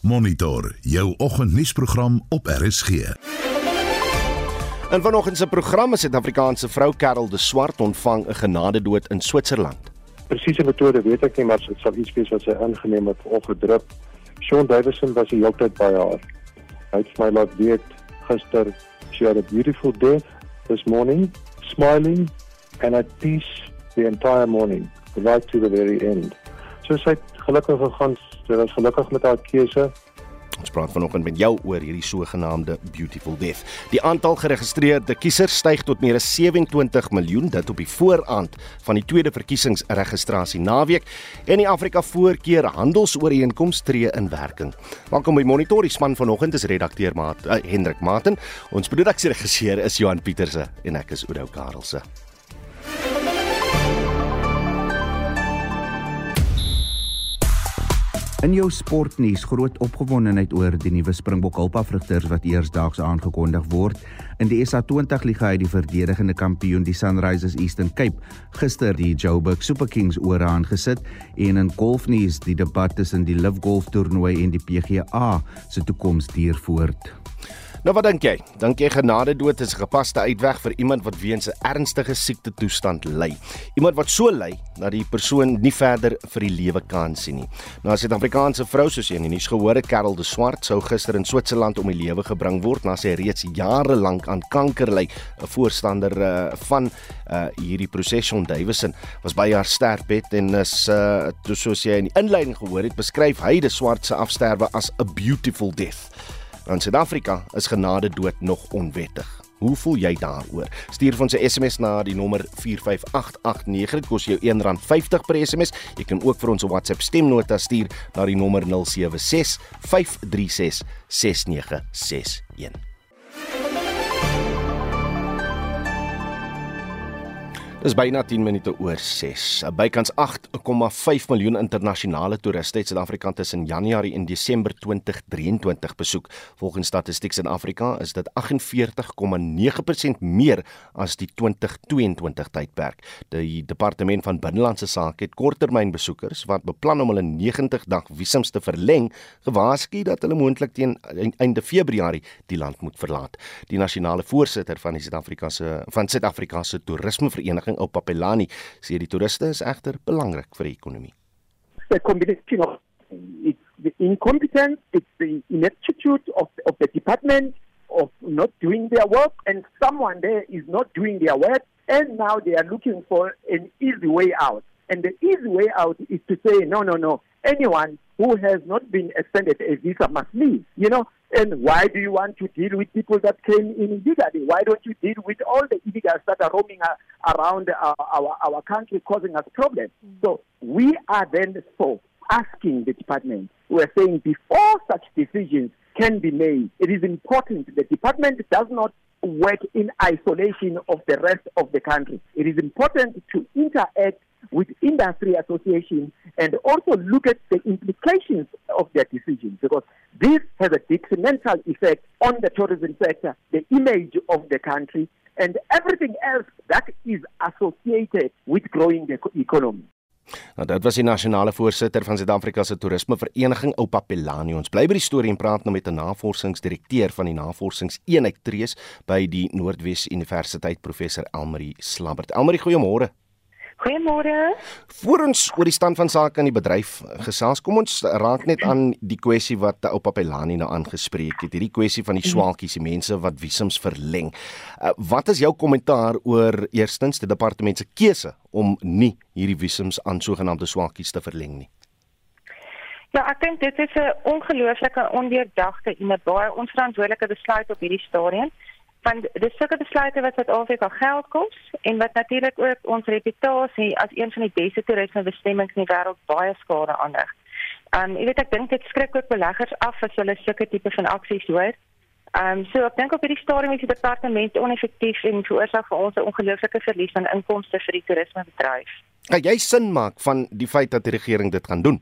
Monitor jou oggendnuusprogram op RSG. In vanoggend se program is Suid-Afrikaanse vrou Karel de Swart ontvang 'n genadedood in Switserland. Presiese metode weet ek nie, maar dit sal iets wees wat sy aangeneem het of gedruk. Sean Davison was die hele tyd by haar. Hy het my laat weet gister she had a beautiful death this morning, smiling and at peace the entire morning, right to the very end. So sy het gelukkig gegaan, sy was gelukkig met haar keuse. Ons praat vanoggend met jou oor hierdie sogenaamde beautiful death. Die aantal geregistreerde kiesers styg tot meer as 27 miljoen dit op die vooraand van die tweede verkiesingsregistrasie naweek en die Afrika Voorkeur Handelsooreenkoms tree in werking. Welkom by Monitor, die span vanoggend is redakteur Maat uh, Hendrik Maten. Ons produksieregisseur is Johan Pieterse en ek is Oudo Karelse. In jou sportnuus groot opgewondenheid oor die nuwe Springbok hulpafrigters wat eersdaags aangekondig word. In die SA20 liga het die verdedigende kampioen die Sunrisers Eastern Cape gister die Joburg Super Kings oor aangesit en in golfnuus die debat tussen die Live Golf toernooi en die PGA se toekoms duur voort. Nou wat dink jy? Dink jy genade dood is 'n gepaste uitweg vir iemand wat weens 'n ernstige siekte toestand ly? Iemand wat so ly dat die persoon nie verder vir die lewe kan sien nie. Nou 'n Suid-Afrikaanse vrou soos jy in die nuus gehoor het, Karel de Swart, sou gister in Switserland om die lewe gebring word na sy reeds jare lank aan kanker ly. 'n Voorstander uh, van uh, hierdie Procession Davison was by haar sterfbed en is uh, soos jy in die inleiding gehoor het, beskryf hy de Swart se afsterwe as a beautiful death. In Suid-Afrika is genade dood nog onwettig. Hoe voel jy daaroor? Stuur vir ons 'n SMS na die nommer 45889. Dit kos jou R1.50 per SMS. Jy kan ook vir ons 'n WhatsApp stemnota stuur na die nommer 076 536 6961. Dis byna 10 minute oor 6. Bykans 8,5 miljoen internasionale toeriste het Suid-Afrika tussen Januarie en Desember 2023 besoek. Volgens Statistiek Suid-Afrika is dit 48,9% meer as die 2022 tydperk. Die Departement van Binnelandse Sake het korttermynbesoekers wat beplan om hulle 90-dag visums te verleng, gewaarsku dat hulle moontlik teen einde Februarie die land moet verlaat. Die nasionale voorsitter van die Suid-Afrika se van Suid-Afrika se toerismevereniging vereniging Oupa Pelani sê die toeriste is egter belangrik vir die ekonomie. The combination of it's the incompetence, it's the ineptitude of, of the department of not doing their work and someone there is not doing their work and now they are looking for an easy way out. And the easy way out is to say, no, no, no, anyone who has not been extended a visa must leave. You know, And why do you want to deal with people that came in illegally? Why don't you deal with all the illegals that are roaming uh, around our, our, our country causing us problems? Mm. So we are then so asking the department, we're saying before such decisions can be made, it is important the department does not work in isolation of the rest of the country. It is important to interact with industry associations and also look at the implications of their decisions because this has a detrimental effect on the tourism sector, the image of the country, and everything else that is associated with growing the economy. Nou dit was die nasionale voorsitter van Suid-Afrika se toerismevereniging Oupa Pelani. Ons bly by die storie en praat nou met 'n navorsingsdirekteur van die navorsingseenheid Trees by die Noordwes Universiteit professor Elmarie Slabbert. Elmarie, goeiemôre. Goeiemôre. Voor ons oor die stand van sake in die bedryf gesels, kom ons raak net aan die kwessie wat Oupa Pelani nou aangespreek het, hierdie kwessie van die mhm. swaalkies, die mense wat visums verleng. Uh, wat is jou kommentaar oor eerstens die departement se keuse om nie hierdie visums aan sogenaamde swaalkies te verleng nie? Ja, ek dink dit is 'n ongelooflike ondeurdagte en 'n baie onverantwoordelike besluit op hierdie stadium van dis sulke besluite wat Suid-Afrika geld kos en wat natuurlik ook ons reputasie as een van die beste toerismebestemmings in die wêreld baie skade aanrig. Um jy weet ek dink dit skrik ook beleggers af as hulle sulke tipe van aksies hoor. Um so ek dink op hierdie stadium is die departement oneffektief en veroorsaak vir ons 'n ongelooflike verlies aan inkomste vir die toerismebedryf. Kan jy sin maak van die feit dat die regering dit gaan doen?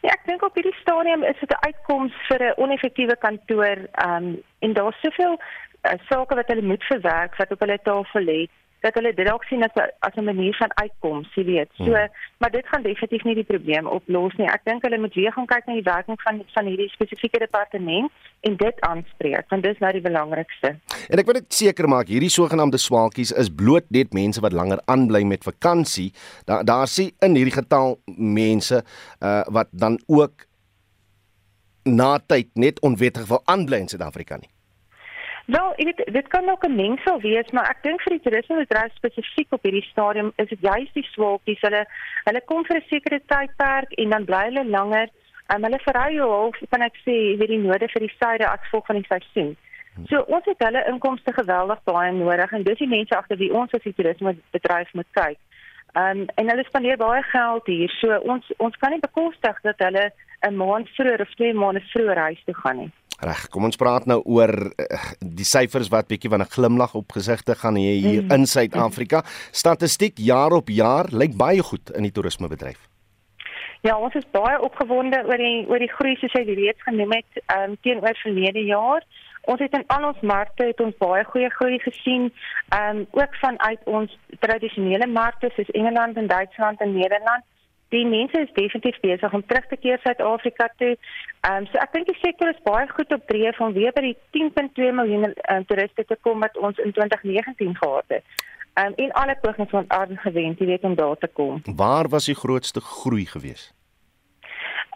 Ja, ek dink op hierdie stadium is dit 'n uitkoms vir 'n oneffektiewe kantoor, ehm um, en daar's soveel uh, sake wat hulle moet verwerk wat op hulle tafel lê. Dat hulle dit dalk sien as 'n as 'n manier van uitkoms, jy weet. So, hmm. maar dit gaan definitief nie die probleem oplos nie. Ek dink hulle moet weer gaan kyk na die werking van van hierdie spesifieke departement en dit aanspreek, want dis nou die belangrikste. En ek wil net seker maak hierdie sogenaamde swaalkies is bloot net mense wat langer aanbly met vakansie. Daar daar sien in hierdie getal mense uh wat dan ook na tyd net onwettig wil aanbly in Suid-Afrika nie. Wel, ek weet dit kan ook 'n mengsel wees, maar ek dink vir die toerismebedryf spesifiek op hierdie stadium is dit juist die swaalkies. Hulle hulle kom vir 'n sekere tydperk en dan bly hulle langer. Um, hulle verry half, kan ek sê, weet die noorde vir die suide as gevolg van die seisoen. So ons het hulle inkomste geweldig baie nodig en dis die mense agter wie ons as die toerismebedryf moet kyk. Um, en hulle spandeer baie geld hier. So ons ons kan nie bekostig dat hulle 'n maand vroeër of twee maande vroeër huis toe gaan nie. Reg, kom ons praat nou oor uh, die syfers wat bietjie van 'n glimlag op gesigte gaan hê hier mm. in Suid-Afrika. Statistiek jaar op jaar lyk baie goed in die toerismebedryf. Ja, ons is baie opgewonde oor die oor die groei soos jy reeds genoem het, ehm um, teenoor verlede jaar. Ons het in al ons markte het ons baie goeie groei gesien, ehm um, ook vanuit ons tradisionele markte soos Engeland en Duitsland en Nederland die mense is definitief besig om terug te keer Suid-Afrika toe. Ehm um, so ek dink die sektor is baie goed op dreef om weer by die 10.2 miljoen um, toeriste te kom wat ons in 2019 gehad het. Ehm um, en alle pogings van aard gewend, jy weet om daar te kom. Waar was die grootste groei gewees?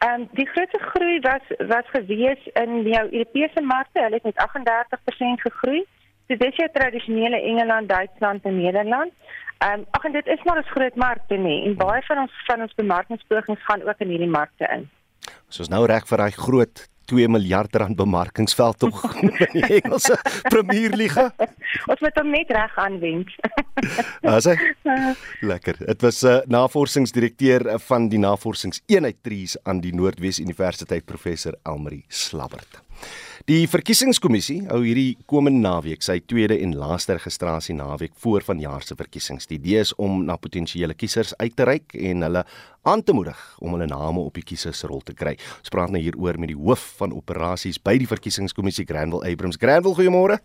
Ehm um, die grootste groei was was gewees in die Europese markte. Hulle het met 38% gegroei. So dis jou tradisionele Engeland, Duitsland en Nederland. Ehm um, ag en dit is maar 'n groot markte nie en baie van ons van ons bemarkingspogings gaan ook in hierdie markte in. Soos nou reg vir daai groot 2 miljard rand bemarkingsveld tog in die Engelse Premier Liga. Ons moet hom net reg aanwend. As hy lekker. Dit was 'n uh, navorsingsdirekteur van die navorsingseenheid Trees aan die Noordwes Universiteit professor Elmarie Slabbert. Die verkiesingskommissie hou hierdie komende naweek sy tweede en laaste registrasie naweek voor vanjaar se verkiesings. Die idee is om na potensiële kiesers uit te reik en hulle aan te moedig om hulle name op die kiesersrol te kry. Ons praat nou hieroor met die hoof van operasies by die verkiesingskommissie Granville Abrams. Granville, goeiemôre.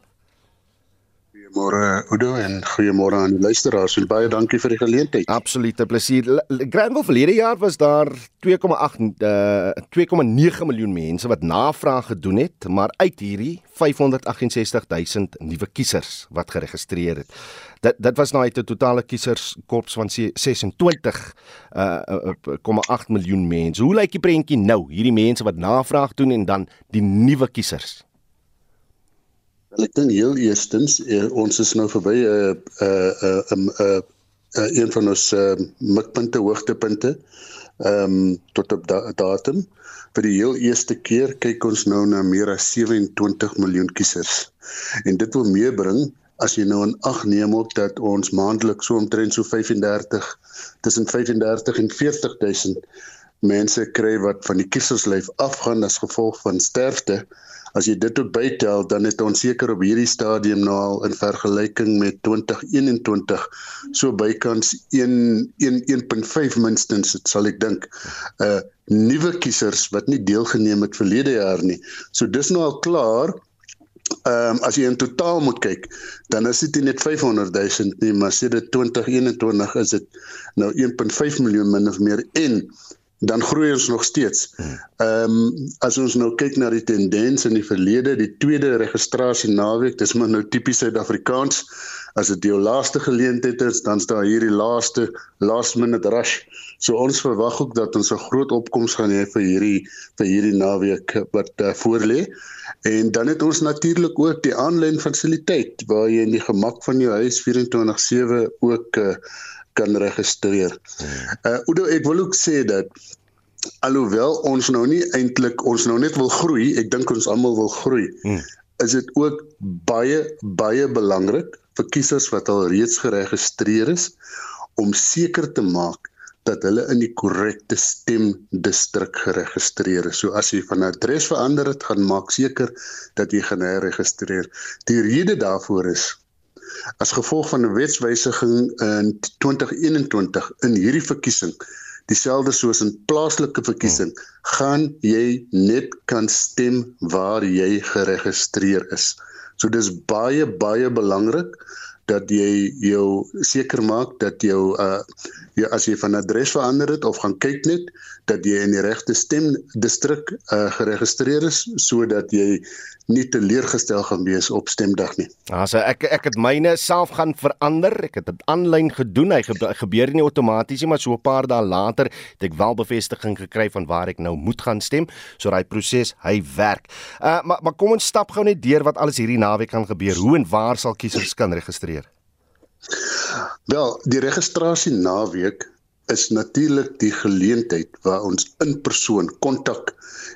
Goeiemôre Udo en goeiemôre aan die luisteraars en baie dankie vir die geleentheid. Absolute plesier. Granville verlede jaar was daar 2,8 uh 2,9 miljoen mense wat navraag gedoen het, maar uit hierdie 568 000 nuwe kiesers wat geregistreer het. Dit dit was nou uit 'n totale kieserskorps van 26 uh 0,8 miljoen mense. Hoe lyk die prentjie nou? Hierdie mense wat navraag doen en dan die nuwe kiesers. Ek dink heel eerstens uh, ons is nou verby 'n 'n 'n een van ons uh, mikpunte hoogtepunte ehm um, tot op da datum. Vir die heel eerste keer kyk ons nou na meer as 27 miljoen kiesers. En dit wil meebring as jy nou in ag neem op dat ons maandeliks so omtrent so 35 tussen 35 en 40000 mense kry wat van die kieserslyf afgaan as gevolg van sterfte As jy dit ook bytel, dan het ons seker op hierdie stadium nou al in vergelyking met 2021 so bykans 1 1 1.5 minstens, sal ek dink, uh nuwe kiesers wat nie deelgeneem het verlede jaar nie. So dis nou al klaar. Ehm um, as jy in totaal moet kyk, dan is dit nie net 500 000 nie, maar sedert 2021 is dit nou 1.5 miljoen min of meer en dan groei ons nog steeds. Ehm um, as ons nou kyk na die tendens in die verlede, die tweede registrasie naweek, dis maar nou tipies Suid-Afrikaans. As dit jou laaste geleentheid is, dan is daar hierdie laaste last minute rush. So ons verwag ook dat ons 'n groot opkoms gaan hê vir hierdie vir hierdie naweek wat uh, voorlê. En dan het ons natuurlik ook die aanlyn fasiliteit waar jy in die gemak van jou huis 24/7 ook uh, kan registreer. Uh Udo, ek wil ook sê dat alhoewel ons nou nie eintlik ons nou net wil groei, ek dink ons almal wil groei. Hmm. Is dit ook baie baie belangrik vir kiesers wat al reeds geregistreer is om seker te maak dat hulle in die korrekte stemdistrik geregistreer is. So as jy van adres verander het, gaan maak seker dat jy gaan herregistreer. Die rede daarvoor is as gevolg van 'n wetswysiging in 2021 in hierdie verkiesing dieselfde soos in plaaslike verkiesing hmm. gaan jy net kan stem waar jy geregistreer is. So dis baie baie belangrik dat jy jou seker maak dat jou uh jy as jy van adres verander het of gaan kyk net dat jy in die regte stemdistrik uh geregistreer is sodat jy nie teleurgestel gaan wees op stemdag nie. Also ek ek het myne self gaan verander. Ek het dit aanlyn gedoen. Hy gebeur nie outomaties nie, maar so 'n paar dae later het ek wel bevestiging gekry van waar ek nou moet gaan stem. So daai proses, hy werk. Uh maar maar kom ons stap gou net deur wat alles hierdie naweek kan gebeur. Hoe en waar sal kiesers kan registreer? Wel, die registrasie naweek is natuurlik die geleentheid waar ons in persoon kontak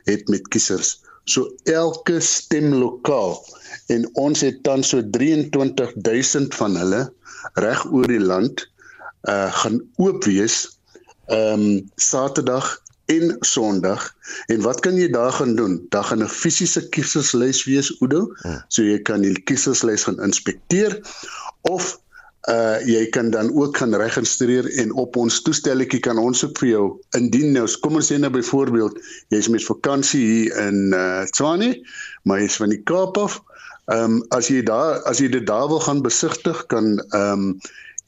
het met kiesers. So elke stemlokaal en ons het dan so 23000 van hulle reg oor die land uh gaan oop wees um, Saterdag en Sondag. En wat kan jy daar gaan doen? Daar gaan 'n fisiese kieserslys wees, Oudo. Ja. So jy kan die kieserslys gaan inspekteer of uh jy kan dan ook gaan registreer en op ons toestelletjie kan ons ook vir jou indien nou kom ons sê nou byvoorbeeld jy's met vakansie hier in uh Tshwane maar jy's van die Kaap af ehm um, as jy daar as jy dit daar wil gaan besigtig kan ehm um,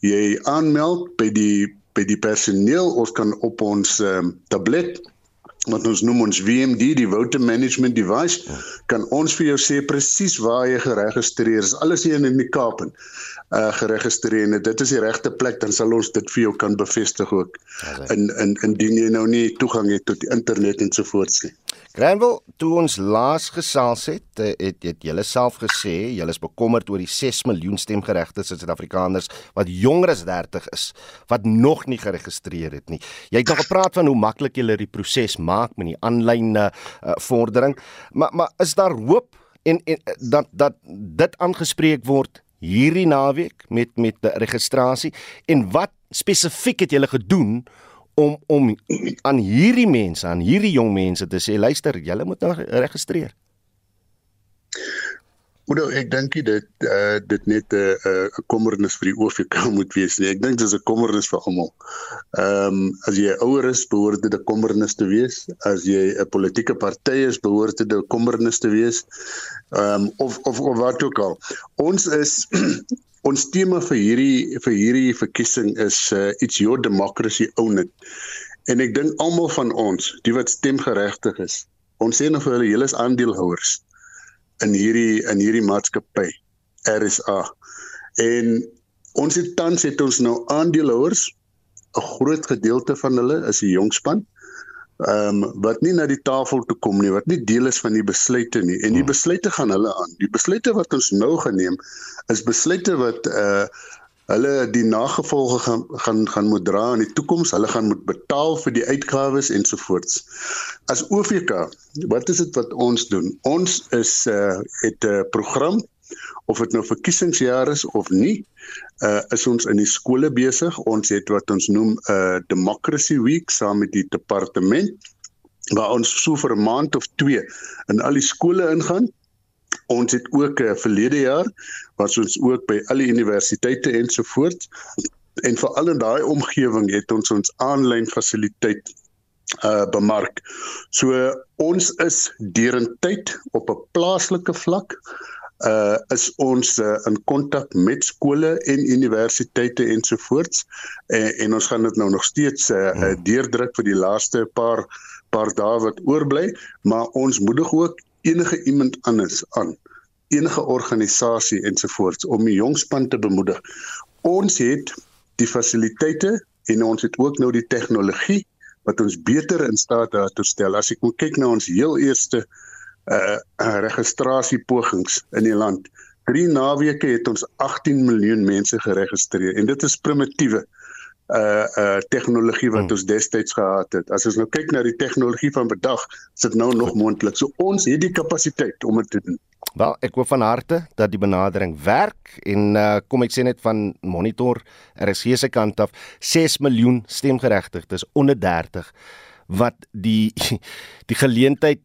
jy aanmeld by die by die personeel. Ons kan op ons ehm um, tablet wat ons noem ons VMD die voter management device kan ons vir jou sê presies waar jy geregistreer is. Alles hier in die Kaap en uh geregistreer en dit is die regte plek dan sal ons dit vir jou kan bevestig ook. In in indien jy nou nie toegang het tot die internet en so voort nie. Granville, toe ons laas gesels het, eh, het het julle self gesê julle is bekommerd oor die 6 miljoen stemgeregtes Suid-Afrikaners wat jonger as 30 is wat nog nie geregistreer het nie. Jy het nog gepraat van hoe maklik julle die proses maak met die aanlyn uh, vordering, maar maar is daar hoop en, en dat dat dit aangespreek word hierdie naweek met met die registrasie en wat spesifiek het julle gedoen om om aan hierdie mense, aan hierdie jong mense te sê luister, julle moet nou registreer. Oor ek dink dit uh dit net 'n uh, 'n uh, kommernis vir die OFK moet wees nie. Ek dink dit is 'n kommernis vir almal. Ehm um, as jy ouer is, behoort dit 'n kommernis te wees. As jy 'n politieke party is, behoort dit 'n kommernis te wees. Ehm um, of, of of wat ook al. Ons is ons tema vir hierdie vir hierdie verkiesing is uh, it's your democracy own it. En ek dink almal van ons, die wat stemgeregtig is, ons sê nou vir hulle, julle is aandeelhouers in hierdie in hierdie maatskappy RSA. En ons het tans het ons nou aandeelhouers 'n groot gedeelte van hulle is die jong span. Ehm um, wat nie na die tafel toe kom nie, wat nie deel is van die besluite nie. En die hmm. besluite gaan hulle aan. Die besluite wat ons nou geneem is besluite wat uh hulle die nagevolge gaan gaan gaan moet dra in die toekoms. Hulle gaan moet betaal vir die uitgawes ensovoorts. As OVK, wat is dit wat ons doen? Ons is uh het 'n program of dit nou verkiesingsjaar is of nie, uh is ons in die skole besig. Ons het wat ons noem 'n uh, democracy week saam met die departement waar ons so vir 'n maand of 2 in al die skole ingaan Ons het ook uh, verlede jaar was ons ook by al die universiteite ensovoorts en veral in daai omgewing het ons ons aanlyn fasiliteit uh bemark. So ons is deurentyd op 'n plaaslike vlak uh is ons uh, in kontak met skole en universiteite ensovoorts en, en ons gaan dit nou nog steeds uh, uh deurdruk vir die laaste paar paar dae wat oorbly, maar ons moedig ook enige iemand anders aan enige organisasie ensovoorts om die jongspan te bemoedig. Ons het die fasiliteite en ons het ook nou die tegnologie wat ons beter in staat daartoe stel. As ek kyk na ons heel eerste uh registrasie pogings in die land. Drie naweke het ons 18 miljoen mense geregistreer en dit is primitiewe uh uh tegnologie wat hmm. ons destyds gehad het. As ons nou kyk na die tegnologie van vandag, is dit nou nog moontlik. So ons het die kapasiteit om dit te doen. Wel, ek hoop van harte dat die benadering werk en uh kom ek sê net van monitor RSG se kant af 6 miljoen stemgeregtigdes onder 30 wat die die geleentheid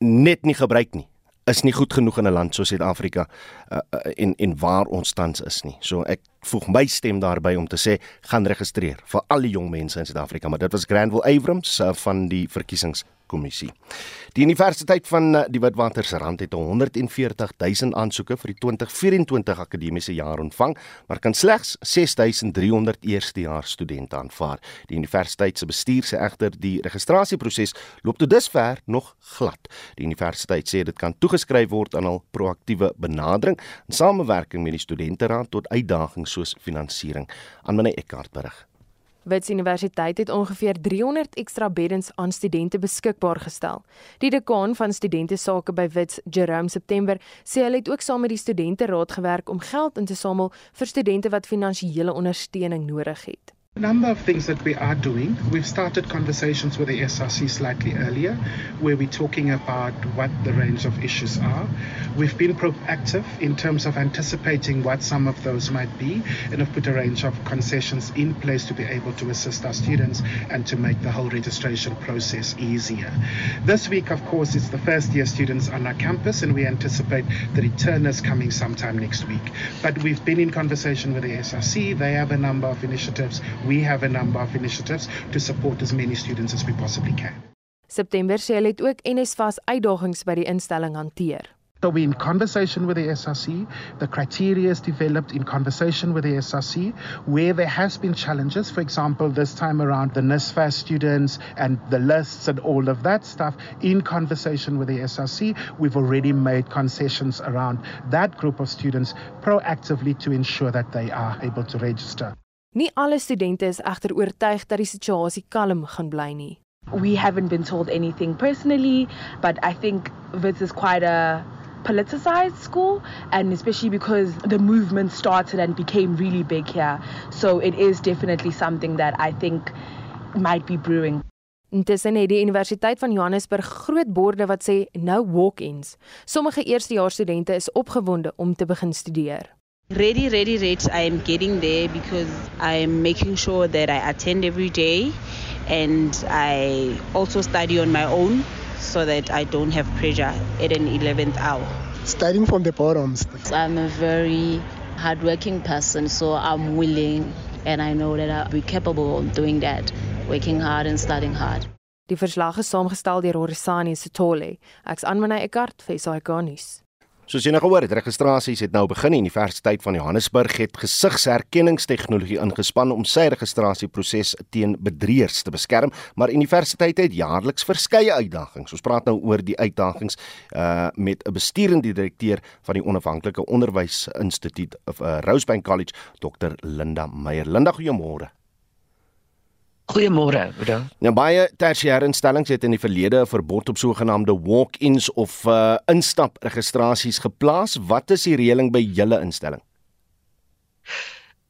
net nie gebruik nie is nie goed genoeg in 'n land soos Suid-Afrika uh, uh, en en waar ons tans is nie. So ek voeg my stem daarby om te sê gaan registreer vir al die jong mense in Suid-Afrika, maar dit was Granville Abrams uh, van die verkiesings Kommissie. Die Universiteit van eh, die Witwatersrand het 140 000 aansoeke vir die 2024 akademiese jaar ontvang, maar kan slegs 6300 eerstejaars studente aanvaar. Die universiteit se bestuur sê egter die registrasieproses loop tot dusver nog glad. Die universiteit sê dit kan toegeskryf word aan hul proaktiewe benadering in samewerking met die studenteraad tot uitdagings soos finansiering. Aan my Eckart berig. Wits Universiteit het ongeveer 300 ekstra beddens aan studente beskikbaar gestel. Die dekaan van studente sake by Wits, Jerome September, sê hulle het ook saam met die studenteraad gewerk om geld in te samel vir studente wat finansiële ondersteuning nodig het. A number of things that we are doing. We've started conversations with the SRC slightly earlier, where we're talking about what the range of issues are. We've been proactive in terms of anticipating what some of those might be, and have put a range of concessions in place to be able to assist our students and to make the whole registration process easier. This week, of course, it's the first year students on our campus, and we anticipate the returners coming sometime next week. But we've been in conversation with the SRC. They have a number of initiatives we have a number of initiatives to support as many students as we possibly can. September sê hulle het ook NSFAS uitdagings by die instelling hanteer. So we're in conversation with the SRC. The criteria is developed in conversation with the SRC. Where there has been challenges, for example, this time around the NSFAS students and the lists and all of that stuff, in conversation with the SRC, we've already made concessions around that group of students proactively to ensure that they are able to register. Nie alle studente is egter oortuig dat die situasie kalm gaan bly nie. We haven't been told anything personally, but I think this is quite a politicized school and especially because the movement started and became really big here. So it is definitely something that I think might be brewing. Intussen het die Universiteit van Johannesburg groot borde wat sê no walk-ins. Sommige eerstejaarsstudente is opgewonde om te begin studeer. Ready, ready, ready. I'm getting there because I'm making sure that I attend every day and I also study on my own so that I don't have pressure at an 11th hour. Starting from the bottoms. I'm a very hardworking person, so I'm willing and I know that I'll be capable of doing that, working hard and studying hard. Die verslag is saamgestel deur Horisani Sithole. Ek's Anmanay Eckart vir SAK nuus. Soos jy nou gehoor het, registrasies het nou begin. Die Universiteit van Johannesburg het gesigsherkenningstegnologie ingespan om sy registrasieproses teen bedrieërs te beskerm, maar universiteite het jaarliks verskeie uitdagings. Ons praat nou oor die uitdagings uh met 'n besturende direkteur van die onafhanklike onderwysinstituut of uh, Rosebank College, Dr Linda Meyer. Linda, goeiemôre. Goeiemôre, Oudo. Nou baie tersiêre instellings het in die verlede 'n verbod op sogenaamde walk-ins of uh instap registrasies geplaas. Wat is die reëling by julle instelling?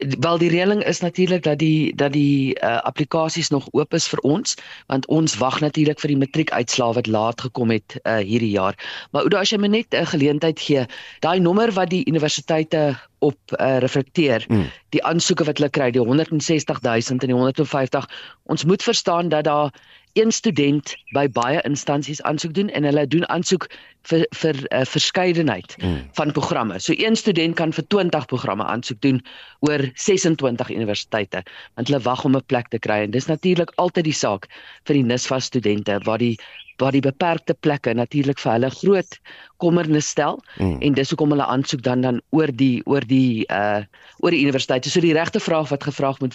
Wel die reëling is natuurlik dat die dat die uh applikasies nog oop is vir ons want ons wag natuurlik vir die matriekuitslae wat laat gekom het uh hierdie jaar. Maar Oudo, as jy my net 'n geleentheid gee, daai nommer wat die universiteite op uh, reflekteer mm. die aansoeke wat hulle kry die 160000 en die 150 ons moet verstaan dat daar een student by baie instansies aansoek doen en hulle doen aansoek vir vir 'n uh, verskeidenheid mm. van programme. So een student kan vir 20 programme aansoek doen oor 26 universiteite want hulle wag om 'n plek te kry en dis natuurlik altyd die saak vir die NSFAS studente waar die waar die beperkte plekke natuurlik vir hulle groot kommernis stel mm. en dis hoekom hulle aansoek dan dan oor die oor die uh oor die universiteite. So die regte vraag wat gevra moet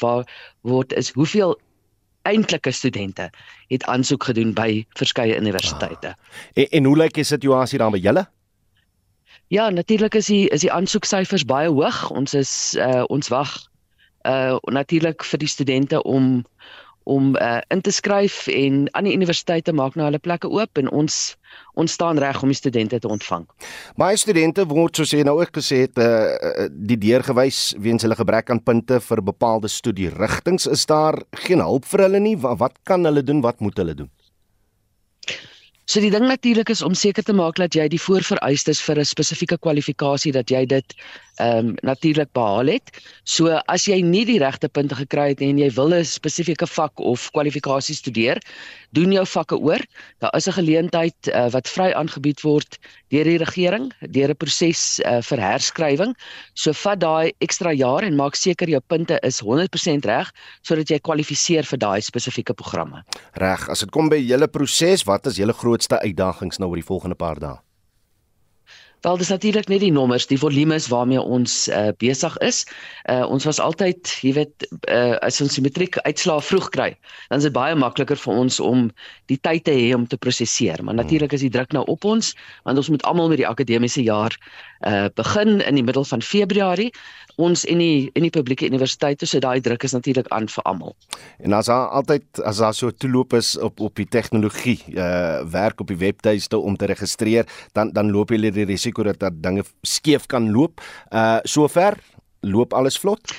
word is hoeveel eintlike studente het aansoek gedoen by verskeie universiteite. Ah. En, en hoe lyk die situasie dan by julle? Ja, natuurlik is die is die aansoeksyfers baie hoog. Ons is uh ons wag uh natuurlik vir die studente om om uh, in te skryf en aan die universiteite maak nou hulle plekke oop en ons ons staan reg om die studente te ontvang. Baie studente word soos jy nou ook gesê het uh, die deurgewys weens hulle gebrek aan punte vir bepaalde studierigtinge. Is daar geen hulp vir hulle nie? Wat kan hulle doen? Wat moet hulle doen? So die ding natuurlik is om seker te maak dat jy die voorvereistes vir 'n spesifieke kwalifikasie dat jy dit ehm um, natuurlik behaal het. So as jy nie die regte punte gekry het en jy wil 'n spesifieke vak of kwalifikasie studeer, doen jou vakke oor. Daar is 'n geleentheid uh, wat vry aangebied word deur die regering deur 'n proses uh, vir herskrywing. So vat daai ekstra jaar en maak seker jou punte is 100% reg sodat jy kwalifiseer vir daai spesifieke programme. Reg, as dit kom by julle proses, wat is julle grootste uitdagings nou oor die volgende paar dae? Wel dis natuurlik net die nommers, die volumes waarmee ons uh, besig is. Uh, ons was altyd, jy weet, uh, as ons die matriek uitslaa vroeg kry, dan is dit baie makliker vir ons om die tyd te hê om te prosesseer. Maar natuurlik is die druk nou op ons, want ons moet almal met die akademiese jaar uh, begin in die middel van Februarie ons en die en die publieke universiteite so daai druk is natuurlik aan vir almal. En as daar altyd as daar so toeloop is op op die tegnologie uh werk op die webtuiste om te registreer, dan dan loop jy die risiko dat dat dinge skeef kan loop. Uh sover loop alles vlot.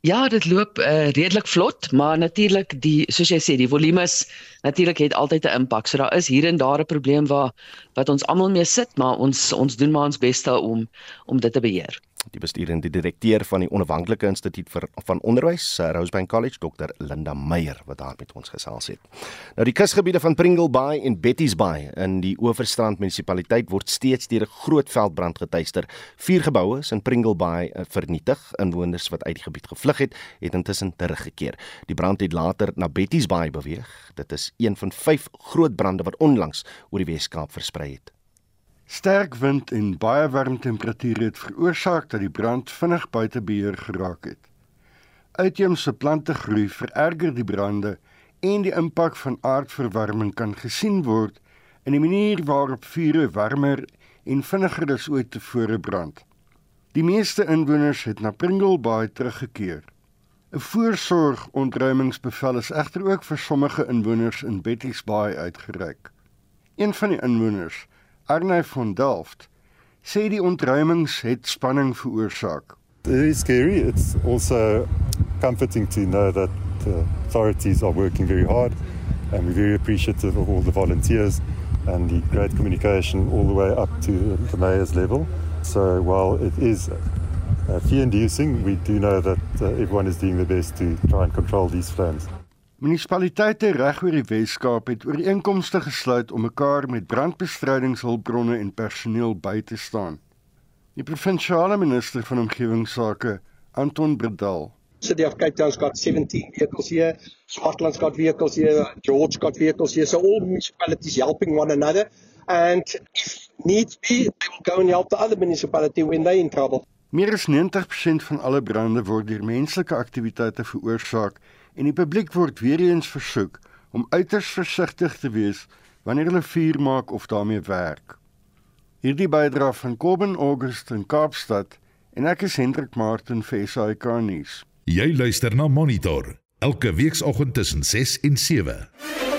Ja, dit loop uh, redelik vlot, maar natuurlik die soos jy sê, die volumes natuurlik het altyd 'n impak. So daar is hier en daar 'n probleem waar wat ons almal mee sit, maar ons ons doen maar ons bes om om dit te beheer die besturende direkteur van die Onafhanklike Instituut vir van Onderwys, eh, Rosebank College, Dr. Linda Meyer wat daar met ons gesels het. Nou die kusgebiede van Pringle Bay en Betty's Bay in die Oeverstrand munisipaliteit word steeds deur 'n groot veldbrand getuister. Vier geboue is in Pringle Bay eh, vernietig. Inwoners wat uit die gebied gevlug het, het intussen teruggekeer. Die brand het later na Betty's Bay beweeg. Dit is een van vyf groot brande wat onlangs oor die Wes-Kaap versprei het. Sterk wind en baie warm temperature het veroorsaak dat die brand vinnig buite beheer geraak het. Uitheemse plante groei vererger die brande en die impak van aardverwarming kan gesien word in die manier waarop vure warmer en vinniger as ooit tevore brand. Die meeste inwoners het na Pringle Bay teruggekeer. 'n Voorsorg-ontruimingsbevel is egter ook vir sommige inwoners in Betty's Bay uitgereik. Een van die inwoners Arne van Delft sê die ontruimings het spanning veroorsaak. It is scary. It's also comforting to know that the authorities are working very hard and we're very appreciative of all the volunteers and the great communication all the way up to the mayor's level. So while it is uh, fear-inducing, we do know that uh, everyone is doing their best to try and control these flames. Munisipaliteite reg oor die Wes-Kaap het ooreenkomste gesluit om mekaar met brandbestrydingshulpbronne en personeel by te staan. Die provinsiale minister van omgewingsake, Anton Bredal, City of Cape Town's got 17 vehicles here, Scotland's got vehicles here, George got vehicles here, so all municipalities helping one another and if needs be, they will go and help the other municipality when they're in trouble. Meer as 90% van alle brande word deur menslike aktiwiteite veroorsaak en die publiek word weer eens versoek om uiters versigtig te wees wanneer hulle vuur maak of daarmee werk. Hierdie bydra van Kobben August in Kaapstad en ek is Hendrik Martin vir SAK nuus. Jy luister na Monitor elke weekoggend tussen 6 en 7.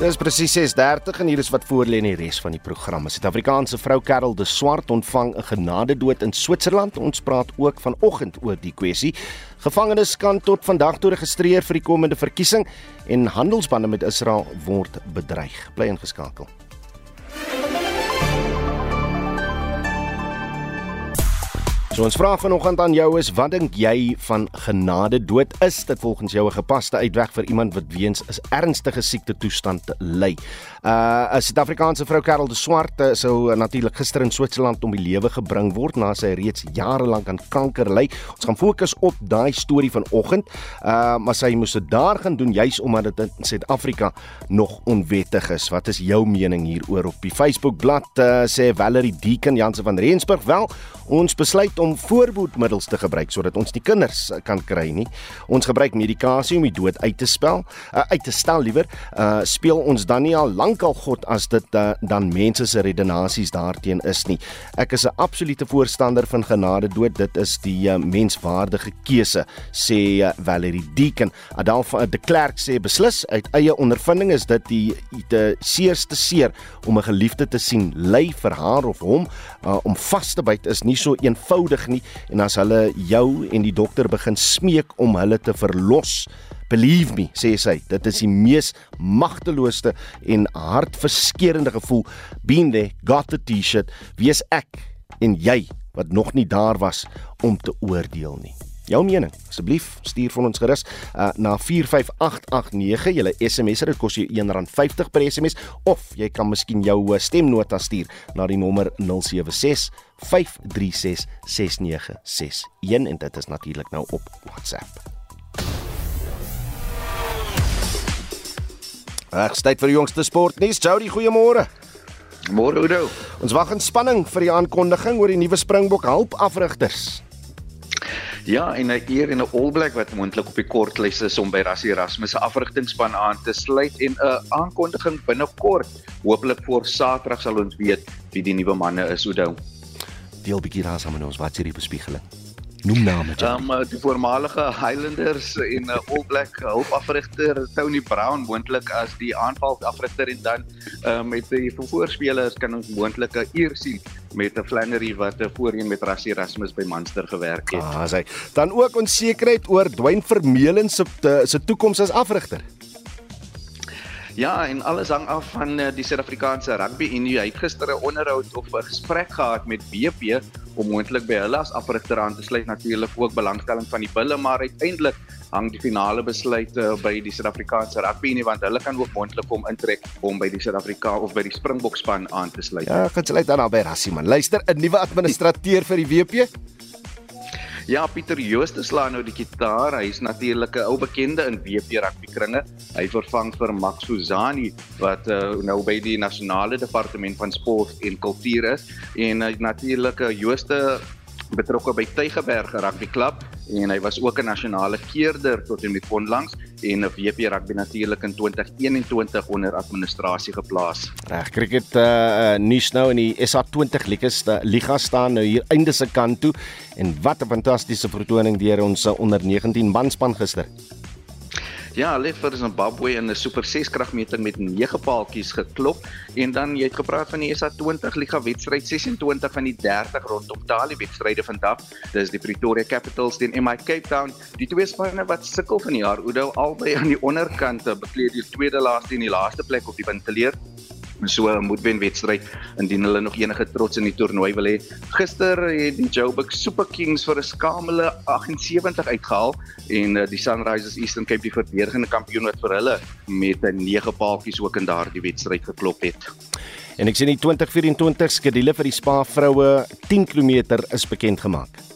Dis presies 6:30 en hier is wat voor lê in die res van die program. 'n Suid-Afrikaanse vrou Karel de Swart ontvang 'n genadedood in Switserland. Ons praat ook vanoggend oor die kwessie. Gevangenes kan tot vandag toe registreer vir die komende verkiesing en handelsbande met Israel word bedreig. Bly ingeskakel. So ons vra vanoggend aan jou is wat dink jy van genade dood is dit volgens jou 'n gepaste uitweg vir iemand wat weens 'n ernstige siekte toestand ly. Uh 'n Suid-Afrikaanse vrou Karel de Swart uh, sou uh, natuurlik gister in Switserland om die lewe gebring word na sy reeds jare lank aan kanker ly. Ons gaan fokus op daai storie vanoggend. Uh maar sy moes dit daar gaan doen juis omdat dit in Suid-Afrika nog onwettig is. Wat is jou mening hieroor op die Facebook bladsy uh, sê Valerie Deeken Jansen van Rensburg wel ons besluit om voorbehoedmiddels te gebruik sodat ons die kinders uh, kan kry nie. Ons gebruik medikasie om die dood uit te spel, uh, uit te stel liewer. Uh speel ons dan nie al lankal God as dit uh, dan mense se redenasies daarteen is nie. Ek is 'n absolute voorstander van genade dood. Dit is die uh, menswaardige keuse, sê uh, Valerie Deeken. Adolf uh, de Klerk sê beslis uit eie ondervinding is dit die die seerste seer om 'n geliefde te sien ly vir haar of hom uh, om vas te byt is nie so eenvoudig lig nie en as hulle jou en die dokter begin smeek om hulle te verlos Believe me, sê sy, dit is die mees magtelooste en hartverskeurende gevoel. Been there, got the T-shirt. Wie is ek en jy wat nog nie daar was om te oordeel nie? Jou mening, asseblief stuur vir ons gerus uh, na 45889. Julle SMS dit kos jou R1.50 per SMS of jy kan miskien jou uh, stemnota stuur na die nommer 076 536 6961 en dit is natuurlik nou op WhatsApp. Ag, tyd vir die jongste sportnuus. Jody, goeiemôre. Môre Oudo. Ons wag in spanning vir die aankondiging oor die nuwe Springbok hulpafrigters. Ja, en 'n eer en 'n All Black wat moontlik op die kortlys is om by Rassie Erasmus se afrigtingspan aan te sluit en 'n aankondiging binnekort. Hooplik voor Saterdag sal ons weet wie die nuwe manne is, Oudo. Deel bietjie daar saam met ons wat hierdie bespiegeling. Noem name. Ehm um, die voormalige Highlanders en uh, All Black hulpafrigter Tony Brown moontlik as die aanvalafrigter en dan uh, met die voorspelers kan ons moontlik 'n eer sien met 'n Flannery wat voorheen met Rassie Erasmus by Munster gewerk het. Ah, sy. Dan ook onsekerheid oor Dwayne Vermeulen se se toekoms as afrigter. Ja, en alles hang af van uh, die Suid-Afrikaanse Rugby Unie. Hy het gister 'n onderhoud of 'n gesprek gehad met BP om moontlik by hulle as afrigter aan te sluit. Natuurlik ook belangstelling van die bulle, maar uiteindelik hang die finale besluit uh, by die Suid-Afrikaanse Rugby Unie want hulle kan ook moontlik kom intrek om by die Suid-Afrika of by die Springbok span aan te sluit. Ja, gaan sluit dan by Rassie man. Luister, 'n nuwe administrateur vir die WP. Ja, Pieter Jooste slaan nou die gitaar. Hy is natuurlik 'n ou bekende in WP rugby kringe. Hy vervang vir Max Suzani wat uh, nou by die nasionale departement van sport en kultuur is en uh, natuurlik uh, Jooste betrokke by Tygerberg Rugby Club en hy was ook 'n nasionale keerder tot en met onlangs en 'n WP Rugby natuurlik in 2021 onder administrasie geplaas. Reg, cricket uh, nuus nou in die SA20 ligas liga staan nou hier einde se kant toe en wat 'n fantastiese vertoning deur ons onder 19 manspan gister. Ja, hulle het vir Zimbabwe in 'n super 6 kragmeting met 9 paaltjies geklop en dan jy het gepraat van die SA20 Liga wedstryd 26 van die 30 rondom Tali wedstryde vandag. Dis die Pretoria Capitals teen MI Cape Town. Die twee spanne wat sukkel van die jaar, Oudo albei aan die onderkant bekleed die tweede laaste en die laaste plek op die punteleer so 'n moedwen wedstryd indien hulle nog enige trots in die toernooi wil hê. Gister het die Joburg Super Kings vir 'n skamele 78 uitgehaal en uh, die Sunrisers Eastern Cape die verdedigende kampioen wat vir hulle met 'n 9 paaltjies ook in daardie wedstryd geklop het. En ek sien die 2024 skedule vir die Spa vroue 10 km is bekend gemaak.